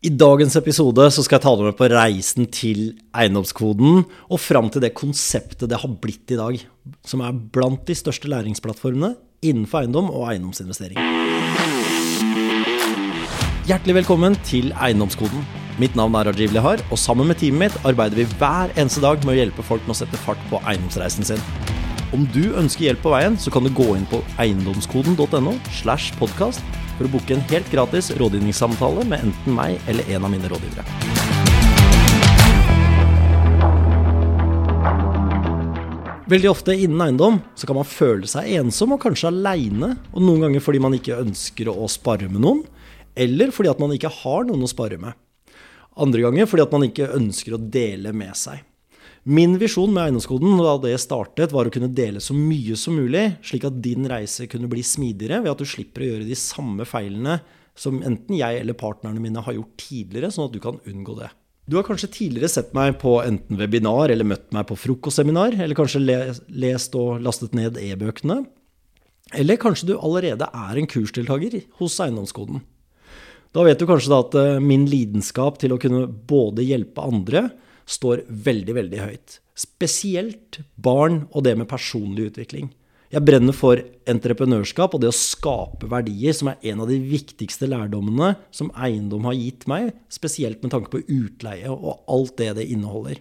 I dagens episode så skal jeg ta deg med på reisen til eiendomskoden og fram til det konseptet det har blitt i dag, som er blant de største læringsplattformene innenfor eiendom og eiendomsinvestering. Hjertelig velkommen til Eiendomskoden. Mitt navn er Rajiv Lehar, og sammen med teamet mitt arbeider vi hver eneste dag med å hjelpe folk med å sette fart på eiendomsreisen sin. Om du ønsker hjelp på veien, så kan du gå inn på eiendomskoden.no slash podkast for å booke en helt gratis rådgivningssamtale med enten meg eller en av mine rådgivere. Veldig ofte innen eiendom så kan man føle seg ensom og kanskje aleine, og noen ganger fordi man ikke ønsker å spare med noen, eller fordi at man ikke har noen å spare med. Andre ganger fordi at man ikke ønsker å dele med seg. Min visjon med eiendomskoden da det startet, var å kunne dele så mye som mulig, slik at din reise kunne bli smidigere ved at du slipper å gjøre de samme feilene som enten jeg eller partnerne mine har gjort tidligere, sånn at du kan unngå det. Du har kanskje tidligere sett meg på enten webinar eller møtt meg på frokostseminar, eller kanskje lest og lastet ned e-bøkene. Eller kanskje du allerede er en kursdeltaker hos Eiendomskoden. Da vet du kanskje at eh, min lidenskap til å kunne både hjelpe andre står veldig, veldig høyt. Spesielt barn og det med personlig utvikling. Jeg brenner for entreprenørskap og det å skape verdier, som er en av de viktigste lærdommene som eiendom har gitt meg, spesielt med tanke på utleie og alt det det inneholder.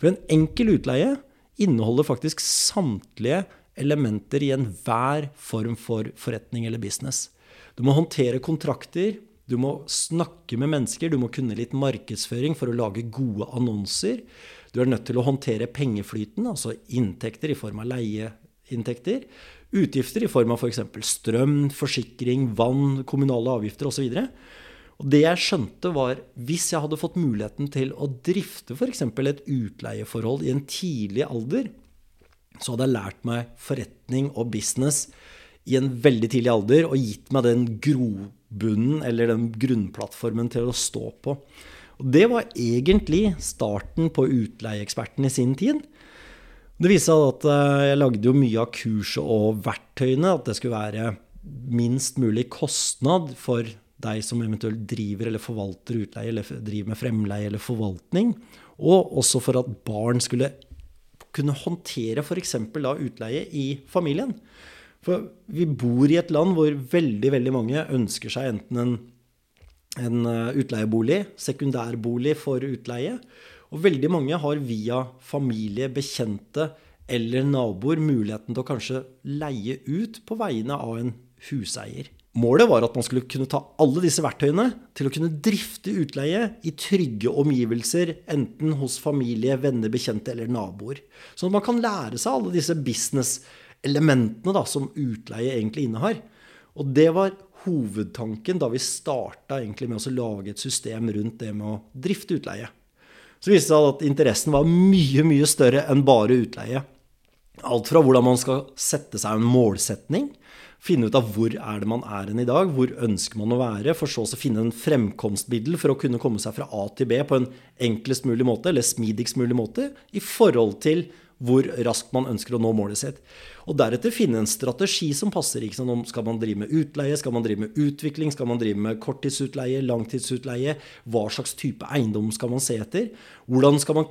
For en enkel utleie inneholder faktisk samtlige elementer i enhver form for forretning eller business. Du må håndtere kontrakter, du må snakke med mennesker, du må kunne litt markedsføring for å lage gode annonser. Du er nødt til å håndtere pengeflyten, altså inntekter i form av leieinntekter. Utgifter i form av f.eks. For strøm, forsikring, vann, kommunale avgifter osv. Og det jeg skjønte, var hvis jeg hadde fått muligheten til å drifte f.eks. et utleieforhold i en tidlig alder, så hadde jeg lært meg forretning og business i en veldig tidlig alder og gitt meg den grobunnen eller den grunnplattformen til å stå på. Og det var egentlig starten på Utleieeksperten i sin tid. Det viste seg at eh, jeg lagde jo mye av kurset og verktøyene. At det skulle være minst mulig kostnad for deg som eventuelt driver eller forvalter utleie, eller driver med fremleie eller forvaltning. Og også for at barn skulle kunne håndtere f.eks. utleie i familien. For vi bor i et land hvor veldig, veldig mange ønsker seg enten en, en eh, utleiebolig, sekundærbolig for utleie, og veldig mange har via familie, bekjente eller naboer muligheten til å kanskje leie ut på vegne av en huseier. Målet var at man skulle kunne ta alle disse verktøyene til å kunne drifte utleie i trygge omgivelser, enten hos familie, venner, bekjente eller naboer. Sånn at man kan lære seg alle disse business elementene da, som utleie egentlig innehar. Og det var hovedtanken da vi starta med å lage et system rundt det med å drifte utleie. Så viste det seg at interessen var mye, mye større enn bare utleie. Alt fra hvordan man skal sette seg en målsetning, finne ut av hvor er det man er hen i dag, hvor ønsker man å være, for så å finne en fremkomstmiddel for å kunne komme seg fra A til B på en enklest mulig måte, eller smidigst mulig måte, i forhold til hvor raskt man ønsker å nå målet sitt. Og deretter finne en strategi som passer. Ikke sant? Skal man drive med utleie, skal man drive med utvikling, skal man drive med korttidsutleie, langtidsutleie? Hva slags type eiendom skal man se etter? Hvordan skal man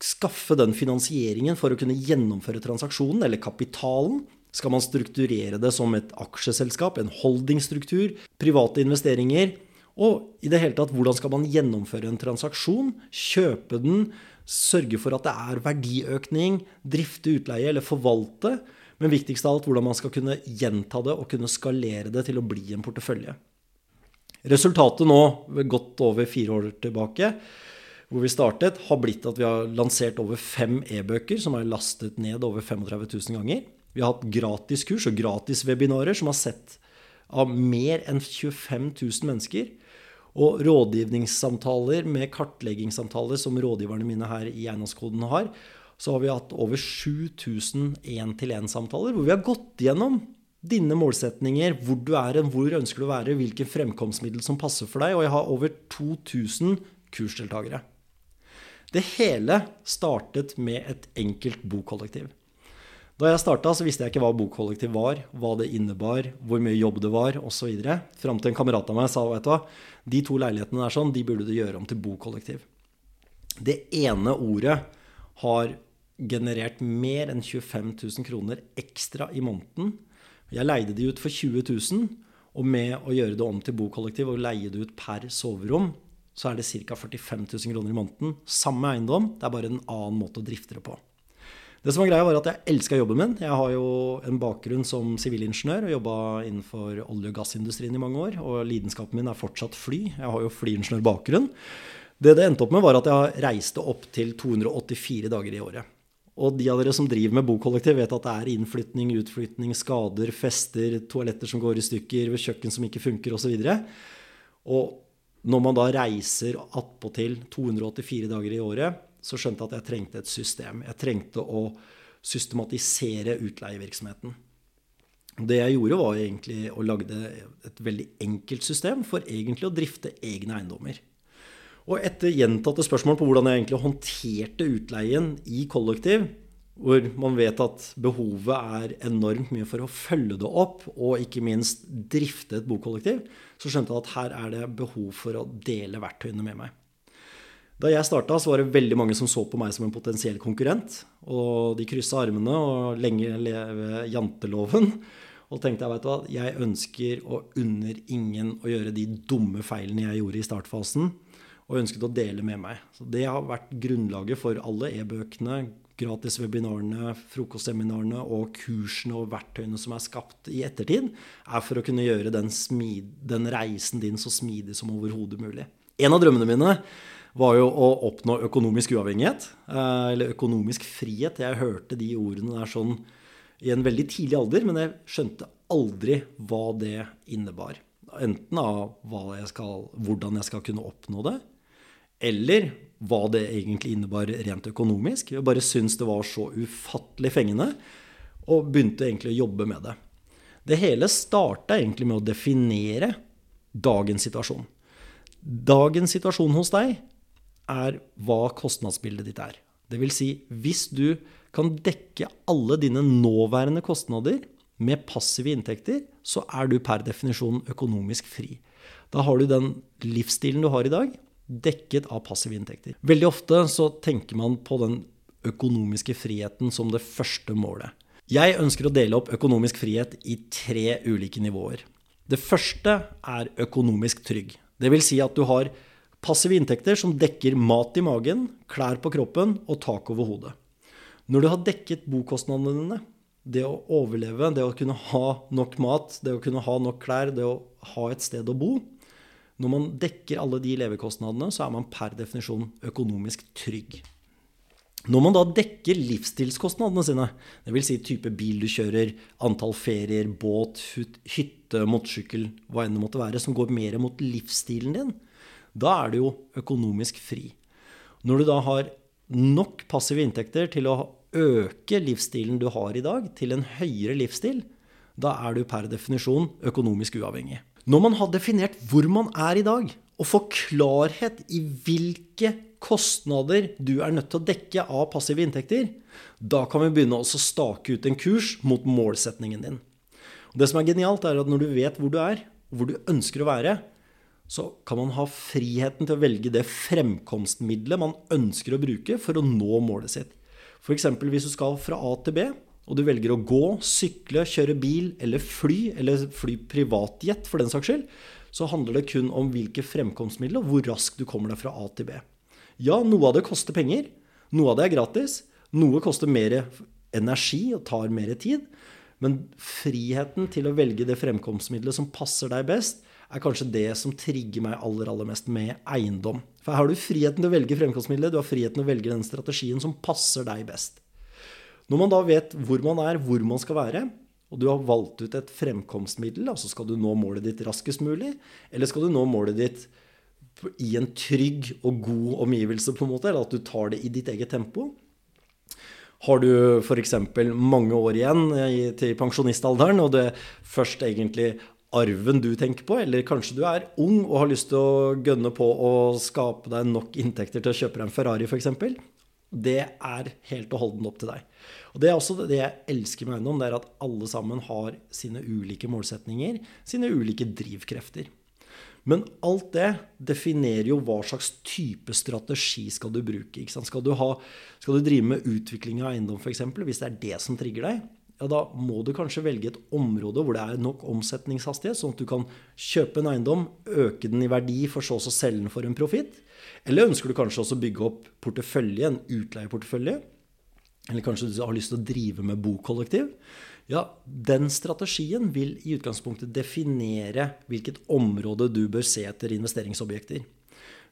skaffe den finansieringen for å kunne gjennomføre transaksjonen, eller kapitalen? Skal man strukturere det som et aksjeselskap, en holdingstruktur, private investeringer? Og i det hele tatt, hvordan skal man gjennomføre en transaksjon? Kjøpe den? Sørge for at det er verdiøkning, drifte utleie eller forvalte. Men viktigst av alt hvordan man skal kunne gjenta det og kunne skalere det til å bli en portefølje. Resultatet nå, godt over fire år tilbake, hvor vi startet, har blitt at vi har lansert over fem e-bøker som er lastet ned over 35 000 ganger. Vi har hatt gratis kurs og gratis webinarer som har sett av mer enn 25 000 mennesker. Og rådgivningssamtaler med kartleggingssamtaler som rådgiverne mine her i Eiendomskoden har, så har vi hatt over 7000 én-til-én-samtaler hvor vi har gått gjennom dine målsetninger, hvor du er, hvor ønsker du å være, hvilken fremkomstmiddel som passer for deg. Og jeg har over 2000 kursdeltakere. Det hele startet med et enkelt bokollektiv. Da jeg starta, så visste jeg ikke hva bokollektiv var, hva det innebar, hvor mye jobb det var osv. Fram til en kamerat av meg sa vet du hva, de to leilighetene der sånn, de burde du gjøre om til bokollektiv. Det ene ordet har generert mer enn 25 000 kroner ekstra i måneden. Jeg leide de ut for 20 000, og med å gjøre det om til bokollektiv og leie det ut per soverom, så er det ca. 45 000 kroner i måneden. Samme eiendom, det er bare en annen måte å drifte det på. Det som var greia var at Jeg elska jobben min. Jeg har jo en bakgrunn som sivilingeniør og jobba innenfor olje- og gassindustrien i mange år. Og lidenskapen min er fortsatt fly. Jeg har jo flyingeniørbakgrunn. Det det endte opp med, var at jeg reiste opp til 284 dager i året. Og de av dere som driver med bokollektiv, vet at det er innflytning, utflytning, skader, fester, toaletter som går i stykker, kjøkken som ikke funker osv. Og, og når man da reiser attpåtil 284 dager i året, så skjønte jeg at jeg trengte et system. Jeg trengte å systematisere utleievirksomheten. Det jeg gjorde, var egentlig å lage et veldig enkelt system for egentlig å drifte egne eiendommer. Og etter gjentatte spørsmål på hvordan jeg egentlig håndterte utleien i kollektiv, hvor man vet at behovet er enormt mye for å følge det opp, og ikke minst drifte et bokollektiv, så skjønte jeg at her er det behov for å dele verktøyene med meg. Da jeg starta, var det veldig mange som så på meg som en potensiell konkurrent. Og de kryssa armene og lenge leve janteloven. Og tenkte jeg, veit du hva, jeg ønsker og unner ingen å gjøre de dumme feilene jeg gjorde i startfasen. Og ønsket å dele med meg. Så det har vært grunnlaget for alle e-bøkene, gratiswebinarene, frokostseminarene og kursene og verktøyene som er skapt i ettertid, er for å kunne gjøre den, smid, den reisen din så smidig som overhodet mulig. En av drømmene mine var jo å oppnå økonomisk uavhengighet. Eh, eller økonomisk frihet. Jeg hørte de ordene der sånn i en veldig tidlig alder, men jeg skjønte aldri hva det innebar. Enten av jeg skal, hvordan jeg skal kunne oppnå det, eller hva det egentlig innebar rent økonomisk. Jeg bare syntes det var så ufattelig fengende, og begynte egentlig å jobbe med det. Det hele starta egentlig med å definere dagens situasjon. Dagens situasjon hos deg er hva kostnadsbildet ditt er. Vil si, hvis du kan dekke alle dine nåværende kostnader med passive inntekter, så er du per definisjon økonomisk fri. Da har du den livsstilen du har i dag, dekket av passive inntekter. Veldig ofte så tenker man på den økonomiske friheten som det første målet. Jeg ønsker å dele opp økonomisk frihet i tre ulike nivåer. Det første er økonomisk trygg. Det vil si at du har Passive inntekter som dekker mat i magen, klær på kroppen og tak over hodet. Når du har dekket bokostnadene dine, det å overleve, det å kunne ha nok mat, det å kunne ha nok klær, det å ha et sted å bo Når man dekker alle de levekostnadene, så er man per definisjon økonomisk trygg. Når man da dekker livsstilskostnadene sine, dvs. Si type bil du kjører, antall ferier, båt, hytte, motorsykkel, hva enn det måtte være, som går mer mot livsstilen din, da er du jo økonomisk fri. Når du da har nok passive inntekter til å øke livsstilen du har i dag, til en høyere livsstil, da er du per definisjon økonomisk uavhengig. Når man har definert hvor man er i dag, og får klarhet i hvilke kostnader du er nødt til å dekke av passive inntekter, da kan vi begynne å stake ut en kurs mot målsetningen din. Og det som er genialt, er at når du vet hvor du er, og hvor du ønsker å være, så kan man ha friheten til å velge det fremkomstmiddelet man ønsker å bruke for å nå målet sitt. F.eks. hvis du skal fra A til B, og du velger å gå, sykle, kjøre bil eller fly, eller fly privatjet for den saks skyld, så handler det kun om hvilke fremkomstmidler og hvor raskt du kommer deg fra A til B. Ja, noe av det koster penger. Noe av det er gratis. Noe koster mer energi og tar mer tid. Men friheten til å velge det fremkomstmiddelet som passer deg best, er kanskje det som trigger meg aller, aller mest med eiendom. For her har du friheten til å velge fremkomstmiddelet, du har friheten til å velge den strategien som passer deg best. Når man da vet hvor man er, hvor man skal være, og du har valgt ut et fremkomstmiddel, altså skal du nå målet ditt raskest mulig, eller skal du nå målet ditt i en trygg og god omgivelse, på en måte, eller at du tar det i ditt eget tempo. Har du f.eks. mange år igjen til pensjonistalderen, og det først egentlig arven du tenker på, eller kanskje du er ung og har lyst til å gønne på å skape deg nok inntekter til å kjøpe deg en Ferrari f.eks. Det er helt og holdent opp til deg. Og Det er også det jeg elsker med eiendom, det er at alle sammen har sine ulike målsetninger, sine ulike drivkrefter. Men alt det definerer jo hva slags type strategi skal du bruke. Skal du, ha, skal, du drive med utvikling av eiendom f.eks., hvis det er det som trigger deg, ja, da må du kanskje velge et område hvor det er nok omsetningshastighet, sånn at du kan kjøpe en eiendom, øke den i verdi, for så å selge den for en profitt. Eller ønsker du kanskje også å bygge opp portefølje, en utleieportefølje? Eller kanskje du har lyst til å drive med bokollektiv? Ja, den strategien vil i utgangspunktet definere hvilket område du bør se etter investeringsobjekter.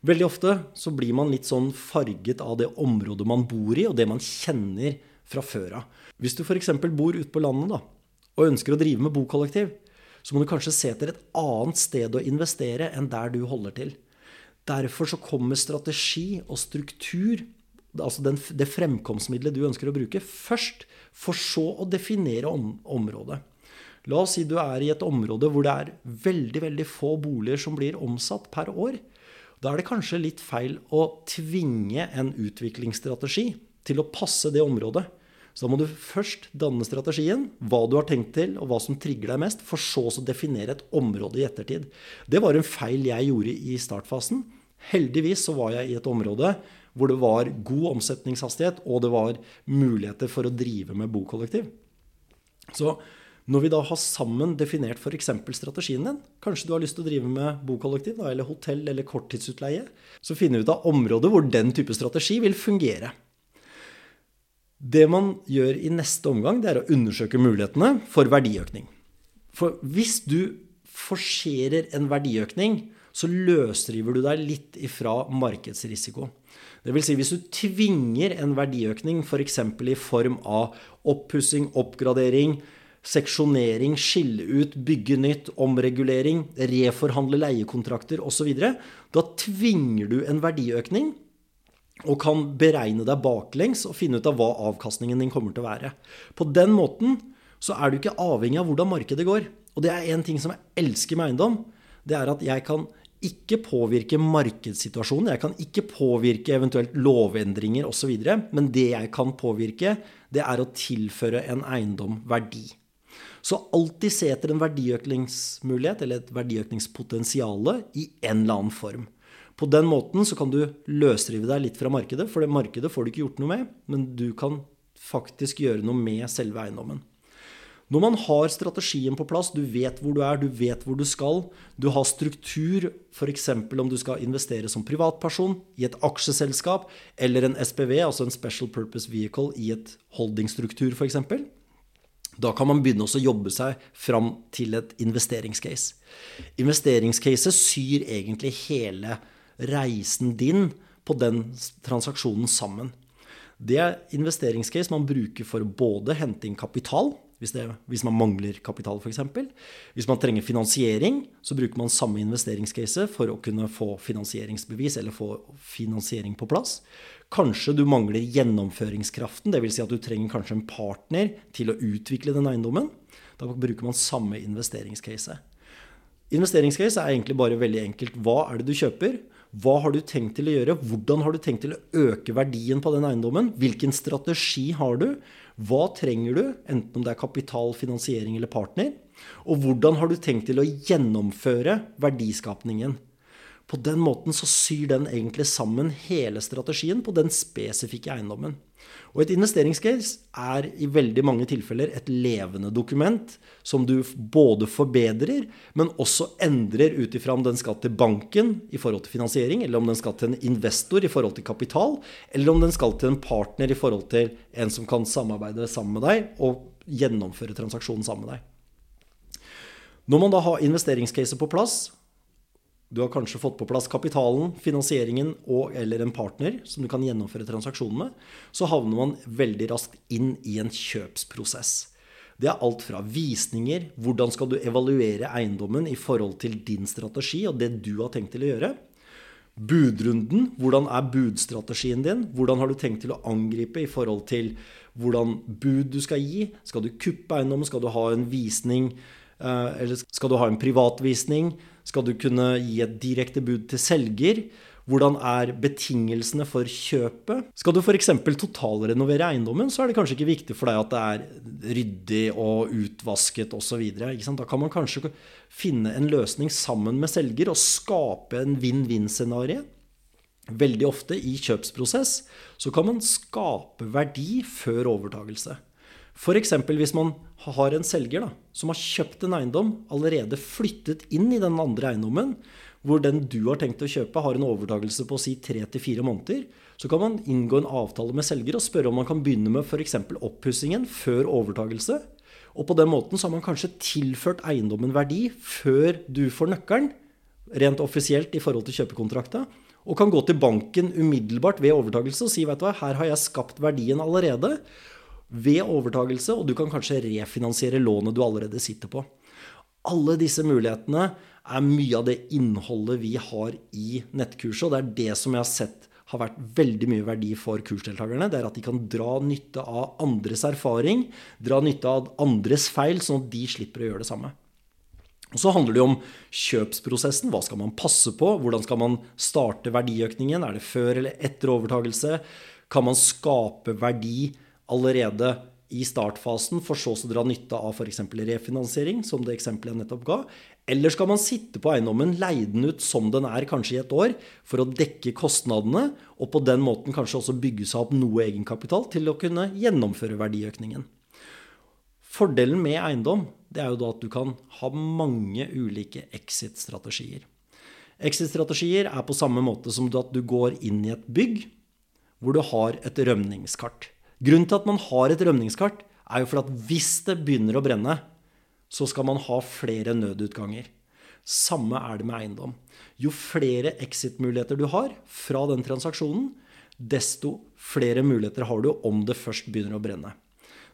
Veldig ofte så blir man litt sånn farget av det området man bor i, og det man kjenner fra før av. Hvis du f.eks. bor ute på landet da, og ønsker å drive med bokollektiv, så må du kanskje se etter et annet sted å investere enn der du holder til. Derfor så kommer strategi og struktur, altså den, det fremkomstmiddelet du ønsker å bruke, først, for så å definere om, området. La oss si du er i et område hvor det er veldig, veldig få boliger som blir omsatt per år. Da er det kanskje litt feil å tvinge en utviklingsstrategi til å passe det området. Så da må du først danne strategien, hva du har tenkt til, og hva som trigger deg mest, for så å definere et område i ettertid. Det var en feil jeg gjorde i startfasen. Heldigvis så var jeg i et område hvor det var god omsetningshastighet, og det var muligheter for å drive med bokollektiv. Så når vi da har sammen definert f.eks. strategien din, kanskje du har lyst til å drive med bokollektiv eller hotell eller korttidsutleie, så finner vi ut av områder hvor den type strategi vil fungere. Det man gjør i neste omgang, det er å undersøke mulighetene for verdiøkning. For hvis du forserer en verdiøkning, så løsriver du deg litt ifra markedsrisiko. Vil si hvis du tvinger en verdiøkning f.eks. For i form av oppussing, oppgradering, seksjonering, skille ut, bygge nytt, omregulering, reforhandle leiekontrakter osv., da tvinger du en verdiøkning og kan beregne deg baklengs og finne ut av hva avkastningen din kommer til å være. På den måten så er du ikke avhengig av hvordan markedet går. Og det er en ting som jeg elsker med eiendom. Det er at jeg kan ikke påvirke markedssituasjonen. Jeg kan ikke påvirke eventuelt lovendringer osv. Men det jeg kan påvirke, det er å tilføre en eiendom verdi. Så alltid se etter en verdiøkningsmulighet eller et verdiøkningspotensial i en eller annen form. På den måten så kan du løsrive deg litt fra markedet, for det markedet får du ikke gjort noe med, men du kan faktisk gjøre noe med selve eiendommen. Når man har strategien på plass, du vet hvor du er, du vet hvor du skal, du har struktur, f.eks. om du skal investere som privatperson i et aksjeselskap eller en SPV, altså en Special Purpose Vehicle, i et holdingstruktur f.eks., da kan man begynne å jobbe seg fram til et investeringscase. Investeringscaset syr egentlig hele reisen din på den transaksjonen sammen. Det er investeringscase man bruker for å både hente inn kapital, hvis, det, hvis man mangler kapital f.eks. Hvis man trenger finansiering, så bruker man samme investeringscase for å kunne få finansieringsbevis eller få finansiering på plass. Kanskje du mangler gjennomføringskraften, dvs. Si at du trenger kanskje en partner til å utvikle den eiendommen. Da bruker man samme investeringscase. Investeringscase er egentlig bare veldig enkelt. Hva er det du kjøper? Hva har du tenkt til å gjøre? Hvordan har du tenkt til å øke verdien på den eiendommen? Hvilken strategi har du? Hva trenger du, enten om det er kapital, finansiering eller partner? Og hvordan har du tenkt til å gjennomføre verdiskapningen? På den måten så syr den egentlig sammen hele strategien på den spesifikke eiendommen. Og et investeringscase er i veldig mange tilfeller et levende dokument som du både forbedrer, men også endrer ut ifra om den skal til banken i forhold til finansiering, eller om den skal til en investor i forhold til kapital, eller om den skal til en partner i forhold til en som kan samarbeide sammen med deg og gjennomføre transaksjonen sammen med deg. Når man da har investeringscaset på plass, du har kanskje fått på plass kapitalen, finansieringen og eller en partner som du kan gjennomføre transaksjonen med. Så havner man veldig raskt inn i en kjøpsprosess. Det er alt fra visninger, hvordan skal du evaluere eiendommen i forhold til din strategi og det du har tenkt til å gjøre. Budrunden, hvordan er budstrategien din? Hvordan har du tenkt til å angripe i forhold til hvordan bud du skal gi? Skal du kuppe eiendommen? Skal du ha en visning? Eh, eller skal du ha en privatvisning? Skal du kunne gi et direkte bud til selger? Hvordan er betingelsene for kjøpet? Skal du f.eks. totalrenovere eiendommen, så er det kanskje ikke viktig for deg at det er ryddig og utvasket osv. Da kan man kanskje finne en løsning sammen med selger og skape en vinn-vinn-scenario. Veldig ofte i kjøpsprosess så kan man skape verdi før overtagelse. F.eks. hvis man har en selger da, som har kjøpt en eiendom, allerede flyttet inn i den andre eiendommen, hvor den du har tenkt å kjøpe, har en overtakelse på si tre til fire måneder, så kan man inngå en avtale med selger og spørre om man kan begynne med f.eks. oppussingen før overtakelse. Og på den måten så har man kanskje tilført eiendommen verdi før du får nøkkelen, rent offisielt i forhold til kjøpekontrakta, og kan gå til banken umiddelbart ved overtakelse og si vet du hva, her har jeg skapt verdien allerede ved overtagelse, og du kan kanskje refinansiere lånet du allerede sitter på. Alle disse mulighetene er mye av det innholdet vi har i nettkurset, og det er det som jeg har sett har vært veldig mye verdi for kursdeltakerne. Det er at de kan dra nytte av andres erfaring, dra nytte av andres feil, sånn at de slipper å gjøre det samme. Og Så handler det om kjøpsprosessen. Hva skal man passe på? Hvordan skal man starte verdiøkningen? Er det før eller etter overtagelse? Kan man skape verdi allerede i startfasen, for så å dra nytte av f.eks. refinansiering, som det eksempelet jeg nettopp ga? Eller skal man sitte på eiendommen, leie den ut som den er kanskje i et år, for å dekke kostnadene, og på den måten kanskje også bygge seg opp noe egenkapital til å kunne gjennomføre verdiøkningen? Fordelen med eiendom det er jo da at du kan ha mange ulike exit-strategier. Exit-strategier er på samme måte som at du går inn i et bygg hvor du har et rømningskart. Grunnen til at man har et rømningskart, er jo for at hvis det begynner å brenne, så skal man ha flere nødutganger. Samme er det med eiendom. Jo flere exit-muligheter du har fra den transaksjonen, desto flere muligheter har du om det først begynner å brenne.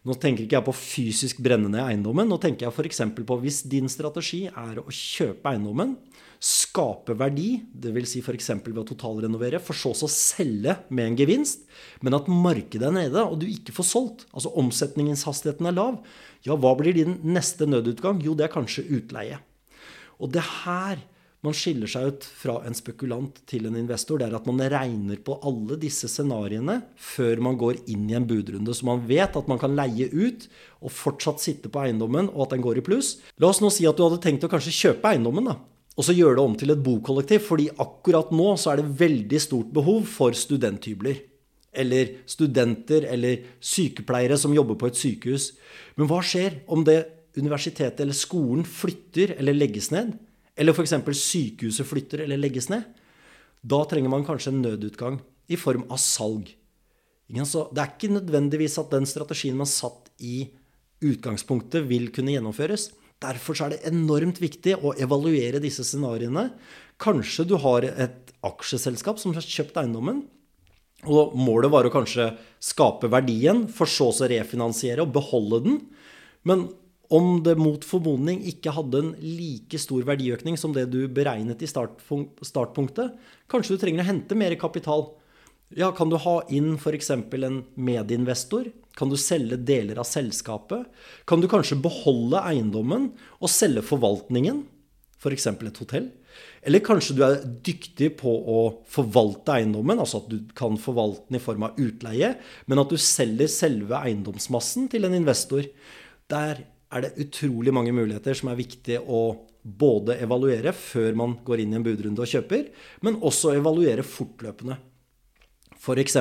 Nå tenker ikke jeg på fysisk brenne ned eiendommen. Nå tenker jeg f.eks. på hvis din strategi er å kjøpe eiendommen, skape verdi, dvs. Si f.eks. ved å totalrenovere, for så å selge med en gevinst, men at markedet er nede og du ikke får solgt, altså omsetningshastigheten er lav, ja, hva blir din neste nødutgang? Jo, det er kanskje utleie. Og det her man skiller seg ut fra en spekulant til en investor, det er at man regner på alle disse scenarioene før man går inn i en budrunde. Så man vet at man kan leie ut og fortsatt sitte på eiendommen, og at den går i pluss. La oss nå si at du hadde tenkt å kanskje kjøpe eiendommen, da. Og så gjøre det om til et bokollektiv, fordi akkurat nå så er det veldig stort behov for studenthybler. Eller studenter eller sykepleiere som jobber på et sykehus. Men hva skjer om det universitetet eller skolen flytter eller legges ned? eller f.eks. sykehuset flytter eller legges ned, da trenger man kanskje en nødutgang i form av salg. Det er ikke nødvendigvis at den strategien man satt i utgangspunktet, vil kunne gjennomføres. Derfor er det enormt viktig å evaluere disse scenarioene. Kanskje du har et aksjeselskap som har kjøpt eiendommen. Og målet var å kanskje skape verdien, for så å refinansiere og beholde den. Men om det mot formodning ikke hadde en like stor verdiøkning som det du beregnet i startpunktet, kanskje du trenger å hente mer kapital. Ja, kan du ha inn f.eks. en medinvestor? Kan du selge deler av selskapet? Kan du kanskje beholde eiendommen og selge forvaltningen? F.eks. For et hotell? Eller kanskje du er dyktig på å forvalte eiendommen, altså at du kan forvalte den i form av utleie, men at du selger selve eiendomsmassen til en investor. Der er det utrolig mange muligheter som er viktig å både evaluere før man går inn i en budrunde og kjøper, men også evaluere fortløpende. F.eks.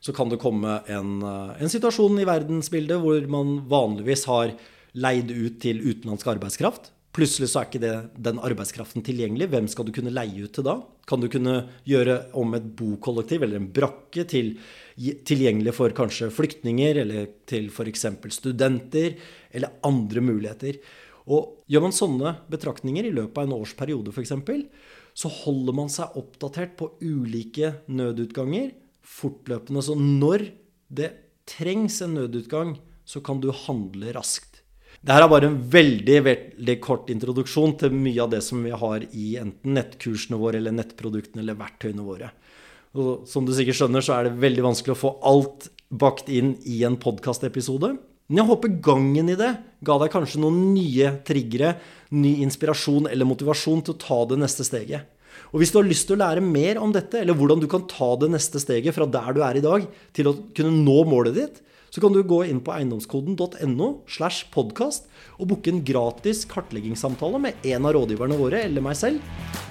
så kan det komme en, eh, en situasjon i verdensbildet hvor man vanligvis har leid ut til utenlandsk arbeidskraft. Plutselig så er ikke det, den arbeidskraften tilgjengelig. Hvem skal du kunne leie ut til da? Kan du kunne gjøre om et bokollektiv eller en brakke til, tilgjengelig for kanskje flyktninger, eller til f.eks. studenter, eller andre muligheter? Og Gjør man sånne betraktninger i løpet av en årsperiode f.eks., så holder man seg oppdatert på ulike nødutganger fortløpende. Så når det trengs en nødutgang, så kan du handle raskt. Det her er bare en veldig, veldig kort introduksjon til mye av det som vi har i enten nettkursene våre eller nettproduktene eller verktøyene våre. Og som du sikkert skjønner, så er det veldig vanskelig å få alt bakt inn i en podkastepisode. Men jeg håper gangen i det ga deg kanskje noen nye triggere, ny inspirasjon eller motivasjon til å ta det neste steget. Og hvis du har lyst til å lære mer om dette, eller hvordan du kan ta det neste steget fra der du er i dag, til å kunne nå målet ditt, så kan du gå inn på eiendomskoden.no slash podkast og booke en gratis kartleggingssamtale med en av rådgiverne våre eller meg selv.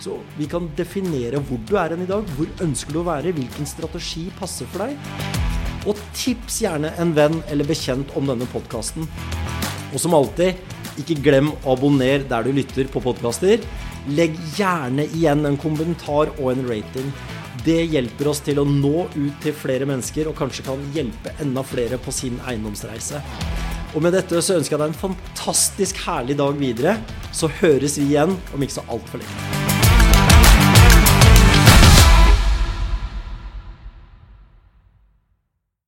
Så vi kan definere hvor du er hen i dag, hvor ønsker du å være, hvilken strategi passer for deg. Og tips gjerne en venn eller bekjent om denne podkasten. Og som alltid, ikke glem å abonnere der du lytter på podkaster. Legg gjerne igjen en kommentar og en rating. Det hjelper oss til å nå ut til flere mennesker, og kanskje kan hjelpe enda flere på sin eiendomsreise. Og med dette så ønsker jeg deg en fantastisk herlig dag videre. Så høres vi igjen om ikke så altfor lenge.